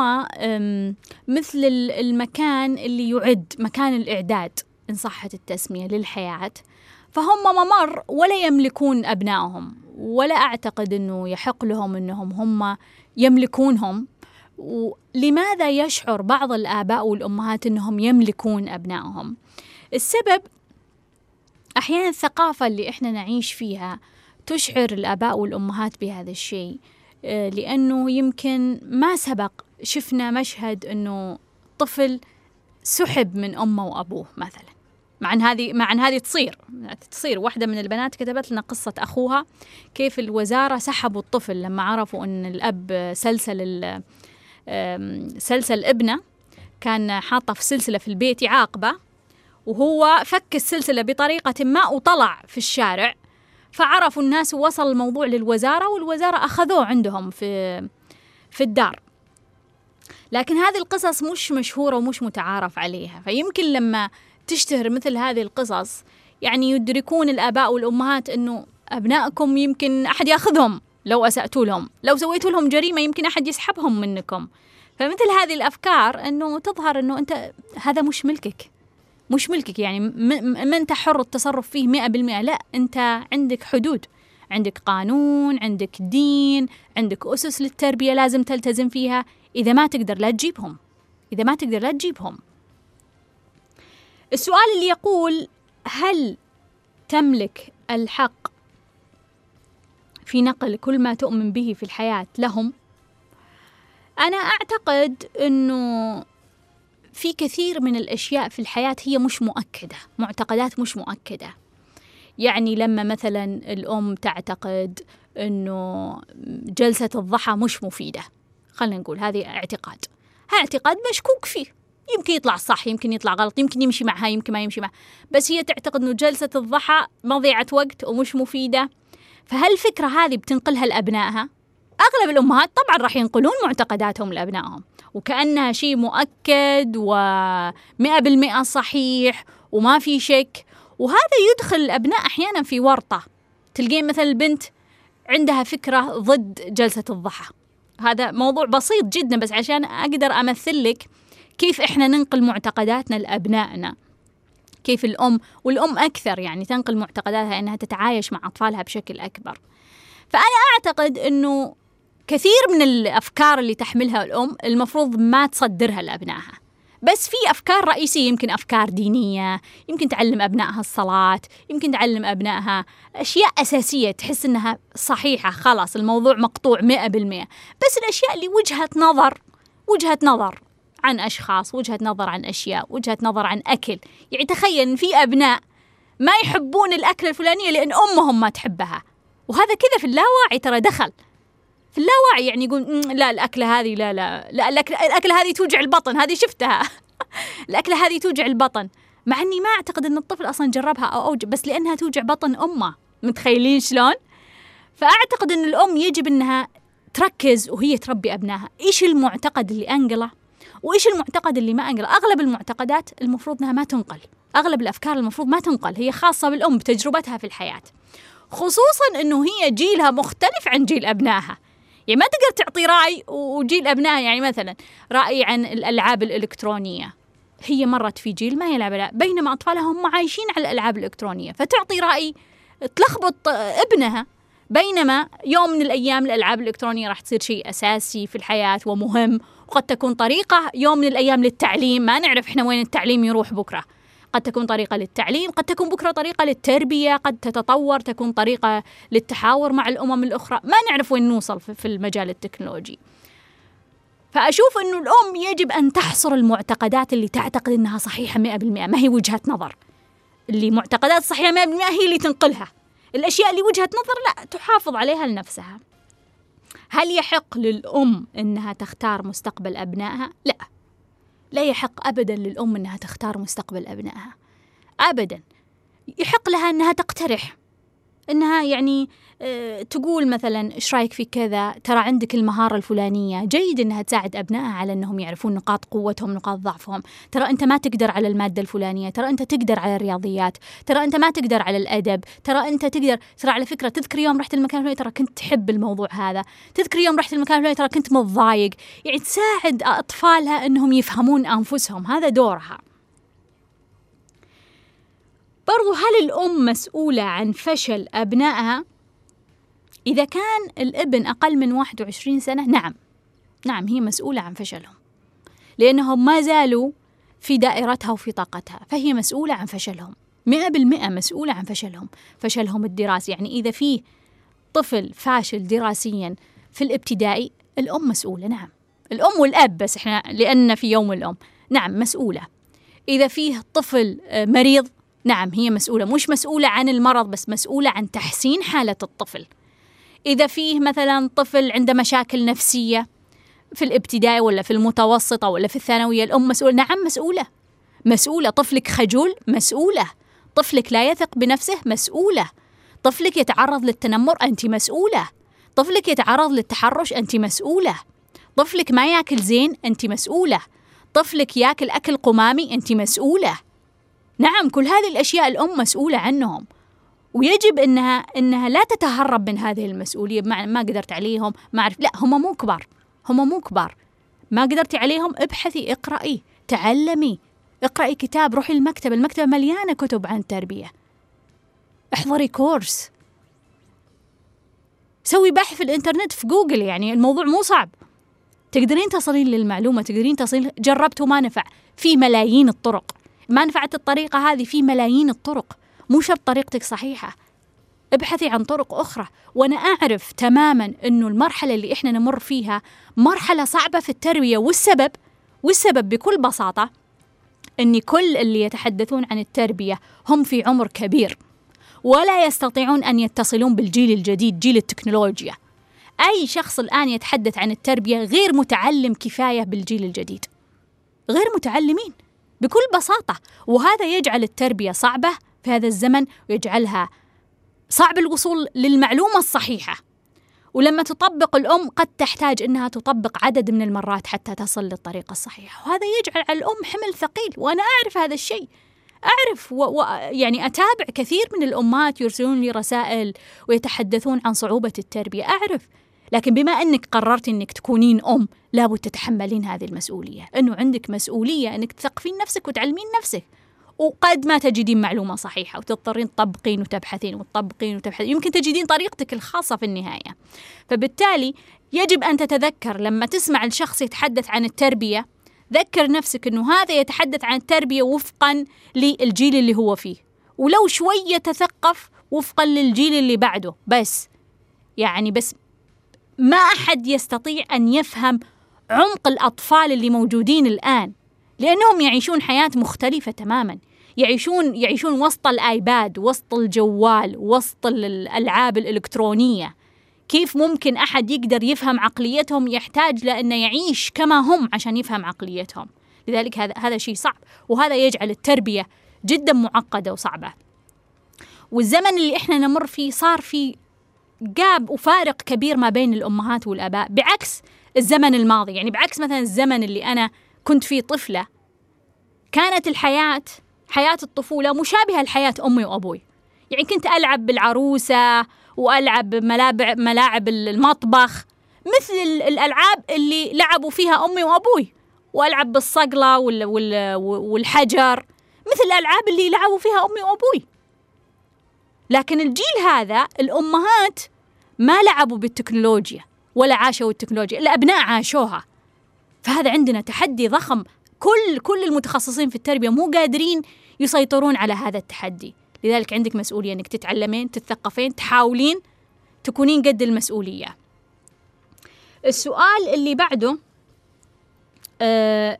مثل المكان اللي يعد مكان الإعداد إن صحت التسمية للحياة فهم ممر ولا يملكون أبنائهم ولا أعتقد أنه يحق لهم أنهم هم يملكونهم ولماذا يشعر بعض الآباء والأمهات أنهم يملكون أبنائهم؟ السبب أحيانا الثقافة اللي إحنا نعيش فيها تشعر الآباء والأمهات بهذا الشيء آه، لأنه يمكن ما سبق شفنا مشهد أنه طفل سحب من أمه وأبوه مثلا مع إن هذه مع إن هذه تصير. تصير. واحدة من البنات كتبت لنا قصة أخوها كيف الوزارة سحبوا الطفل لما عرفوا إن الأب سلسل سلسل ابنه كان حاطه في سلسلة في البيت يعاقبه وهو فك السلسلة بطريقة ما وطلع في الشارع. فعرفوا الناس ووصل الموضوع للوزارة والوزارة أخذوه عندهم في في الدار. لكن هذه القصص مش مشهورة ومش متعارف عليها. فيمكن لما تشتهر مثل هذه القصص. يعني يدركون الآباء والأمهات إنه أبنائكم يمكن أحد يأخذهم لو أسأتوا لهم. لو سويتوا لهم جريمة يمكن أحد يسحبهم منكم. فمثل هذه الأفكار إنه تظهر إنه أنت هذا مش ملكك. مش ملكك يعني ما أنت حر التصرف فيه مئة بالمئة. لا أنت عندك حدود. عندك قانون عندك دين عندك أسس للتربية لازم تلتزم فيها. إذا ما تقدر لا تجيبهم. إذا ما تقدر لا تجيبهم. السؤال اللي يقول هل تملك الحق في نقل كل ما تؤمن به في الحياة لهم؟ أنا أعتقد أنه في كثير من الأشياء في الحياة هي مش مؤكدة معتقدات مش مؤكدة. يعني لما مثلا الأم تعتقد أنه جلسة الضحى مش مفيدة خلينا نقول هذه اعتقاد. هذا اعتقاد مشكوك فيه. يمكن يطلع صح يمكن يطلع غلط يمكن يمشي معها يمكن ما يمشي معها. بس هي تعتقد أنه جلسة الضحى مضيعة وقت ومش مفيدة. فهالفكرة هذه بتنقلها لأبنائها؟ أغلب الأمهات طبعا راح ينقلون معتقداتهم لأبنائهم. وكأنها شيء مؤكد ومئة بالمئة صحيح وما في شك. وهذا يدخل الأبناء أحيانا في ورطة. تلقين مثلا البنت عندها فكرة ضد جلسة الضحى. هذا موضوع بسيط جدا بس عشان أقدر أمثل لك كيف إحنا ننقل معتقداتنا لأبنائنا؟ كيف الأم؟ والأم أكثر يعني تنقل معتقداتها أنها تتعايش مع أطفالها بشكل أكبر. فأنا أعتقد أنه كثير من الأفكار اللي تحملها الأم المفروض ما تصدرها لأبنائها. بس في أفكار رئيسية يمكن أفكار دينية يمكن تعلم أبنائها الصلاة يمكن تعلم أبنائها أشياء أساسية تحس أنها صحيحة خلاص الموضوع مقطوع مئة بالمئة. بس الأشياء اللي وجهة نظر وجهة نظر. عن أشخاص وجهة نظر عن أشياء وجهة نظر عن أكل. يعني تخيل إن في أبناء ما يحبون الأكلة الفلانية لأن أمهم ما تحبها. وهذا كذا في اللاواعي ترى دخل. في اللاوعي يعني يقول لا الأكلة هذه لا لا لا الأكلة, الأكلة هذه توجع البطن هذه شفتها. الأكلة هذه توجع البطن. مع إني ما أعتقد إن الطفل أصلا جربها أو اوجع بس لأنها توجع بطن أمه. متخيلين شلون؟ فأعتقد إن الأم يجب إنها تركز وهي تربي أبنائها. إيش المعتقد اللي أنقله؟ وإيش المعتقد اللي ما انقله أغلب المعتقدات المفروض إنها ما تنقل. أغلب الأفكار المفروض ما تنقل. هي خاصة بالأم بتجربتها في الحياة. خصوصا إنه هي جيلها مختلف عن جيل أبنائها. يعني ما تقدر تعطي رأي وجيل ابنائها يعني مثلا رأي عن الألعاب الإلكترونية. هي مرت في جيل ما يلعب ألعاب بينما أطفالها هم عايشين على الألعاب الإلكترونية. فتعطي رأي تلخبط ابنها. بينما يوم من الأيام الألعاب الإلكترونية راح تصير شيء أساسي في الحياة ومهم وقد تكون طريقة يوم من الأيام للتعليم. ما نعرف إحنا وين التعليم يروح بكرة. قد تكون طريقة للتعليم قد تكون بكرة طريقة للتربية قد تتطور تكون طريقة للتحاور مع الأمم الأخرى. ما نعرف وين نوصل في المجال التكنولوجي. فأشوف أنه الأم يجب أن تحصر المعتقدات اللي تعتقد أنها صحيحة 100% ما هي وجهة نظر. اللي معتقدات صحيحة 100% هي اللي تنقلها. الأشياء اللي وجهة نظر لا تحافظ عليها لنفسها. هل يحق للأم أنها تختار مستقبل أبنائها؟ لا. لا يحق أبدا للأم أنها تختار مستقبل أبنائها. أبدا. يحق لها أنها تقترح. أنها يعني تقول مثلا إيش رأيك في كذا؟ ترى عندك المهارة الفلانية. جيد إنها تساعد أبنائها على إنهم يعرفون نقاط قوتهم نقاط ضعفهم. ترى أنت ما تقدر على المادة الفلانية. ترى أنت تقدر على الرياضيات. ترى أنت ما تقدر على الأدب. ترى أنت تقدر ترى على فكرة تذكر يوم رحت المكان الفلاني ترى كنت تحب الموضوع هذا. تذكر يوم رحت المكان الفلاني ترى كنت متضايق. يعني تساعد أطفالها إنهم يفهمون أنفسهم. هذا دورها. برضو هل الأم مسؤولة عن فشل أبنائها؟ إذا كان الابن أقل من 21 سنة نعم. نعم هي مسؤولة عن فشلهم. لأنهم ما زالوا في دائرتها وفي طاقتها فهي مسؤولة عن فشلهم. مئة بالمئة مسؤولة عن فشلهم فشلهم الدراسي. يعني إذا فيه طفل فاشل دراسيا في الابتدائي الأم مسؤولة نعم. الأم والأب بس إحنا لأن في يوم الأم. نعم مسؤولة. إذا فيه طفل آه، مريض نعم هي مسؤولة. مش مسؤولة عن المرض بس مسؤولة عن تحسين حالة الطفل. إذا فيه مثلا طفل عنده مشاكل نفسية في الابتدائي ولا في المتوسطة ولا في الثانوية الأم مسؤولة. نعم مسؤولة. مسؤولة. طفلك خجول؟ مسؤولة. طفلك لا يثق بنفسه؟ مسؤولة. طفلك يتعرض للتنمر؟ أنت مسؤولة. طفلك يتعرض للتحرش؟ أنت مسؤولة. طفلك ما ياكل زين؟ أنت مسؤولة. طفلك ياكل أكل قمامي؟ أنت مسؤولة. نعم كل هذه الأشياء الأم مسؤولة عنهم. ويجب انها إنها لا تتهرب من هذه المسؤولية بمعنى ما قدرت عليهم ما اعرف لا هم مو كبار هم مو كبار. ما قدرتي عليهم ابحثي اقرأي تعلمي اقرأي كتاب روحي المكتبة المكتبة مليانة كتب عن التربية. احضري كورس. سوي بحث في الإنترنت في جوجل يعني الموضوع مو صعب. تقدرين تصلين للمعلومة تقدرين تصلين جربت وما نفع. في ملايين الطرق. ما نفعت الطريقة هذه في ملايين الطرق. مو شرط طريقتك صحيحة. ابحثي عن طرق أخرى. وأنا أعرف تماما أنه المرحلة اللي إحنا نمر فيها مرحلة صعبة في التربية. والسبب؟ والسبب بكل بساطة أن كل اللي يتحدثون عن التربية هم في عمر كبير. ولا يستطيعون أن يتصلون بالجيل الجديد جيل التكنولوجيا. أي شخص الآن يتحدث عن التربية غير متعلم كفاية بالجيل الجديد. غير متعلمين. بكل بساطة. وهذا يجعل التربية صعبة في هذا الزمن ويجعلها صعب الوصول للمعلومة الصحيحة. ولما تطبق الأم قد تحتاج أنها تطبق عدد من المرات حتى تصل للطريقة الصحيحة. وهذا يجعل على الأم حمل ثقيل وأنا أعرف هذا الشيء. أعرف و... و... يعني أتابع كثير من الأمات يرسلون لي رسائل ويتحدثون عن صعوبة التربية أعرف. لكن بما أنك قررت أنك تكونين أم لابد تتحملين هذه المسؤولية. أنه عندك مسؤولية أنك تثقفين نفسك وتعلمين نفسك. وقد ما تجدين معلومة صحيحة وتضطرين تطبقين وتبحثين وتطبقين وتبحثين. يمكن تجدين طريقتك الخاصة في النهاية. فبالتالي يجب أن تتذكر لما تسمع الشخص يتحدث عن التربية ذكر نفسك أنه هذا يتحدث عن التربية وفقا للجيل اللي هو فيه. ولو شوي يتثقف وفقا للجيل اللي بعده. بس يعني بس ما أحد يستطيع أن يفهم عمق الأطفال اللي موجودين الآن لأنهم يعيشون حياة مختلفة تماما. يعيشون يعيشون وسط الآيباد وسط الجوال وسط الألعاب الإلكترونية. كيف ممكن أحد يقدر يفهم عقليتهم؟ يحتاج لأنه يعيش كما هم عشان يفهم عقليتهم. لذلك هذا هذا شيء صعب وهذا يجعل التربية جدا معقدة وصعبة. والزمن اللي إحنا نمر فيه صار في جاب وفارق كبير ما بين الأمهات والآباء. بعكس الزمن الماضي يعني بعكس مثلا الزمن اللي أنا كنت فيه طفلة كانت الحياة حياة الطفولة مشابهة لحياة أمي وأبوي. يعني كنت ألعب بالعروسة وألعب ملاعب ملاعب المطبخ مثل الألعاب اللي لعبوا فيها أمي وأبوي. وألعب بالصقلة والحجر مثل الألعاب اللي لعبوا فيها أمي وأبوي. لكن الجيل هذا الأمهات ما لعبوا بالتكنولوجيا ولا عاشوا التكنولوجيا الأبناء عاشوها. فهذا عندنا تحدي ضخم. كل كل المتخصصين في التربية مو قادرين يسيطرون على هذا التحدي. لذلك عندك مسؤولية إنك تتعلمين تتثقفين تحاولين تكونين قد المسؤولية. السؤال اللي بعده آه،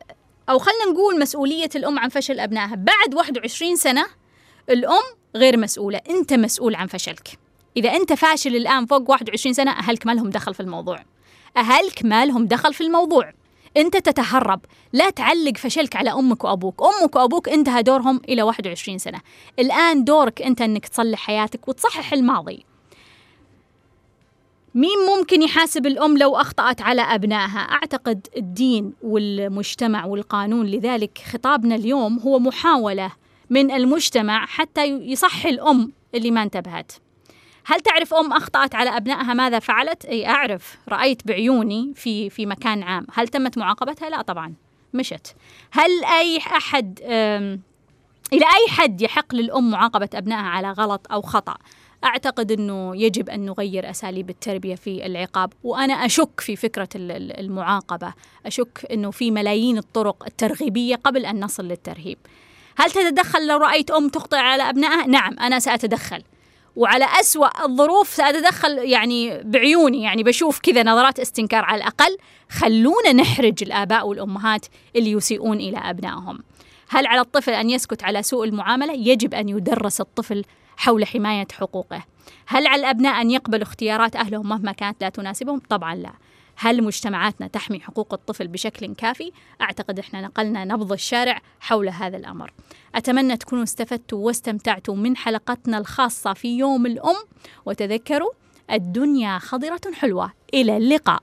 أو خلينا نقول مسؤولية الأم عن فشل أبنائها. بعد 21 سنة الأم غير مسؤولة أنت مسؤول عن فشلك. إذا أنت فاشل الآن فوق 21 سنة أهلك ما لهم دخل في الموضوع. أهلك ما لهم دخل في الموضوع. انت تتهرب. لا تعلق فشلك على أمك وأبوك. أمك وأبوك انتهى دورهم إلى 21 سنة. الآن دورك أنت إنك تصلح حياتك وتصحح الماضي. مين ممكن يحاسب الأم لو أخطأت على أبنائها؟ أعتقد الدين والمجتمع والقانون. لذلك خطابنا اليوم هو محاولة من المجتمع حتى يصحي الأم اللي ما انتبهت. هل تعرف أم أخطأت على أبنائها ماذا فعلت؟ أي أعرف. رأيت بعيوني في في مكان عام. هل تمت معاقبتها؟ لا طبعا. مشت. هل أي أحد إلى أي حد يحق للأم معاقبة أبنائها على غلط أو خطأ؟ أعتقد أنه يجب أن نغير أساليب التربية في العقاب. وأنا أشك في فكرة المعاقبة. أشك أنه في ملايين الطرق الترغيبية قبل أن نصل للترهيب. هل تتدخل لو رأيت أم تخطئ على أبنائها؟ نعم أنا سأتدخل. وعلى أسوأ الظروف سأتدخل يعني بعيوني يعني بشوف كذا نظرات استنكار على الأقل خلونا نحرج الآباء والأمهات اللي يسيئون إلى أبنائهم هل على الطفل أن يسكت على سوء المعاملة؟ يجب أن يدرس الطفل حول حماية حقوقه هل على الأبناء أن يقبلوا اختيارات أهلهم مهما كانت لا تناسبهم؟ طبعا لا هل مجتمعاتنا تحمي حقوق الطفل بشكل كافي؟ أعتقد إحنا نقلنا نبض الشارع حول هذا الأمر. أتمنى تكونوا استفدتوا واستمتعتوا من حلقتنا الخاصة في يوم الأم. وتذكروا الدنيا خضرة حلوة. إلى اللقاء.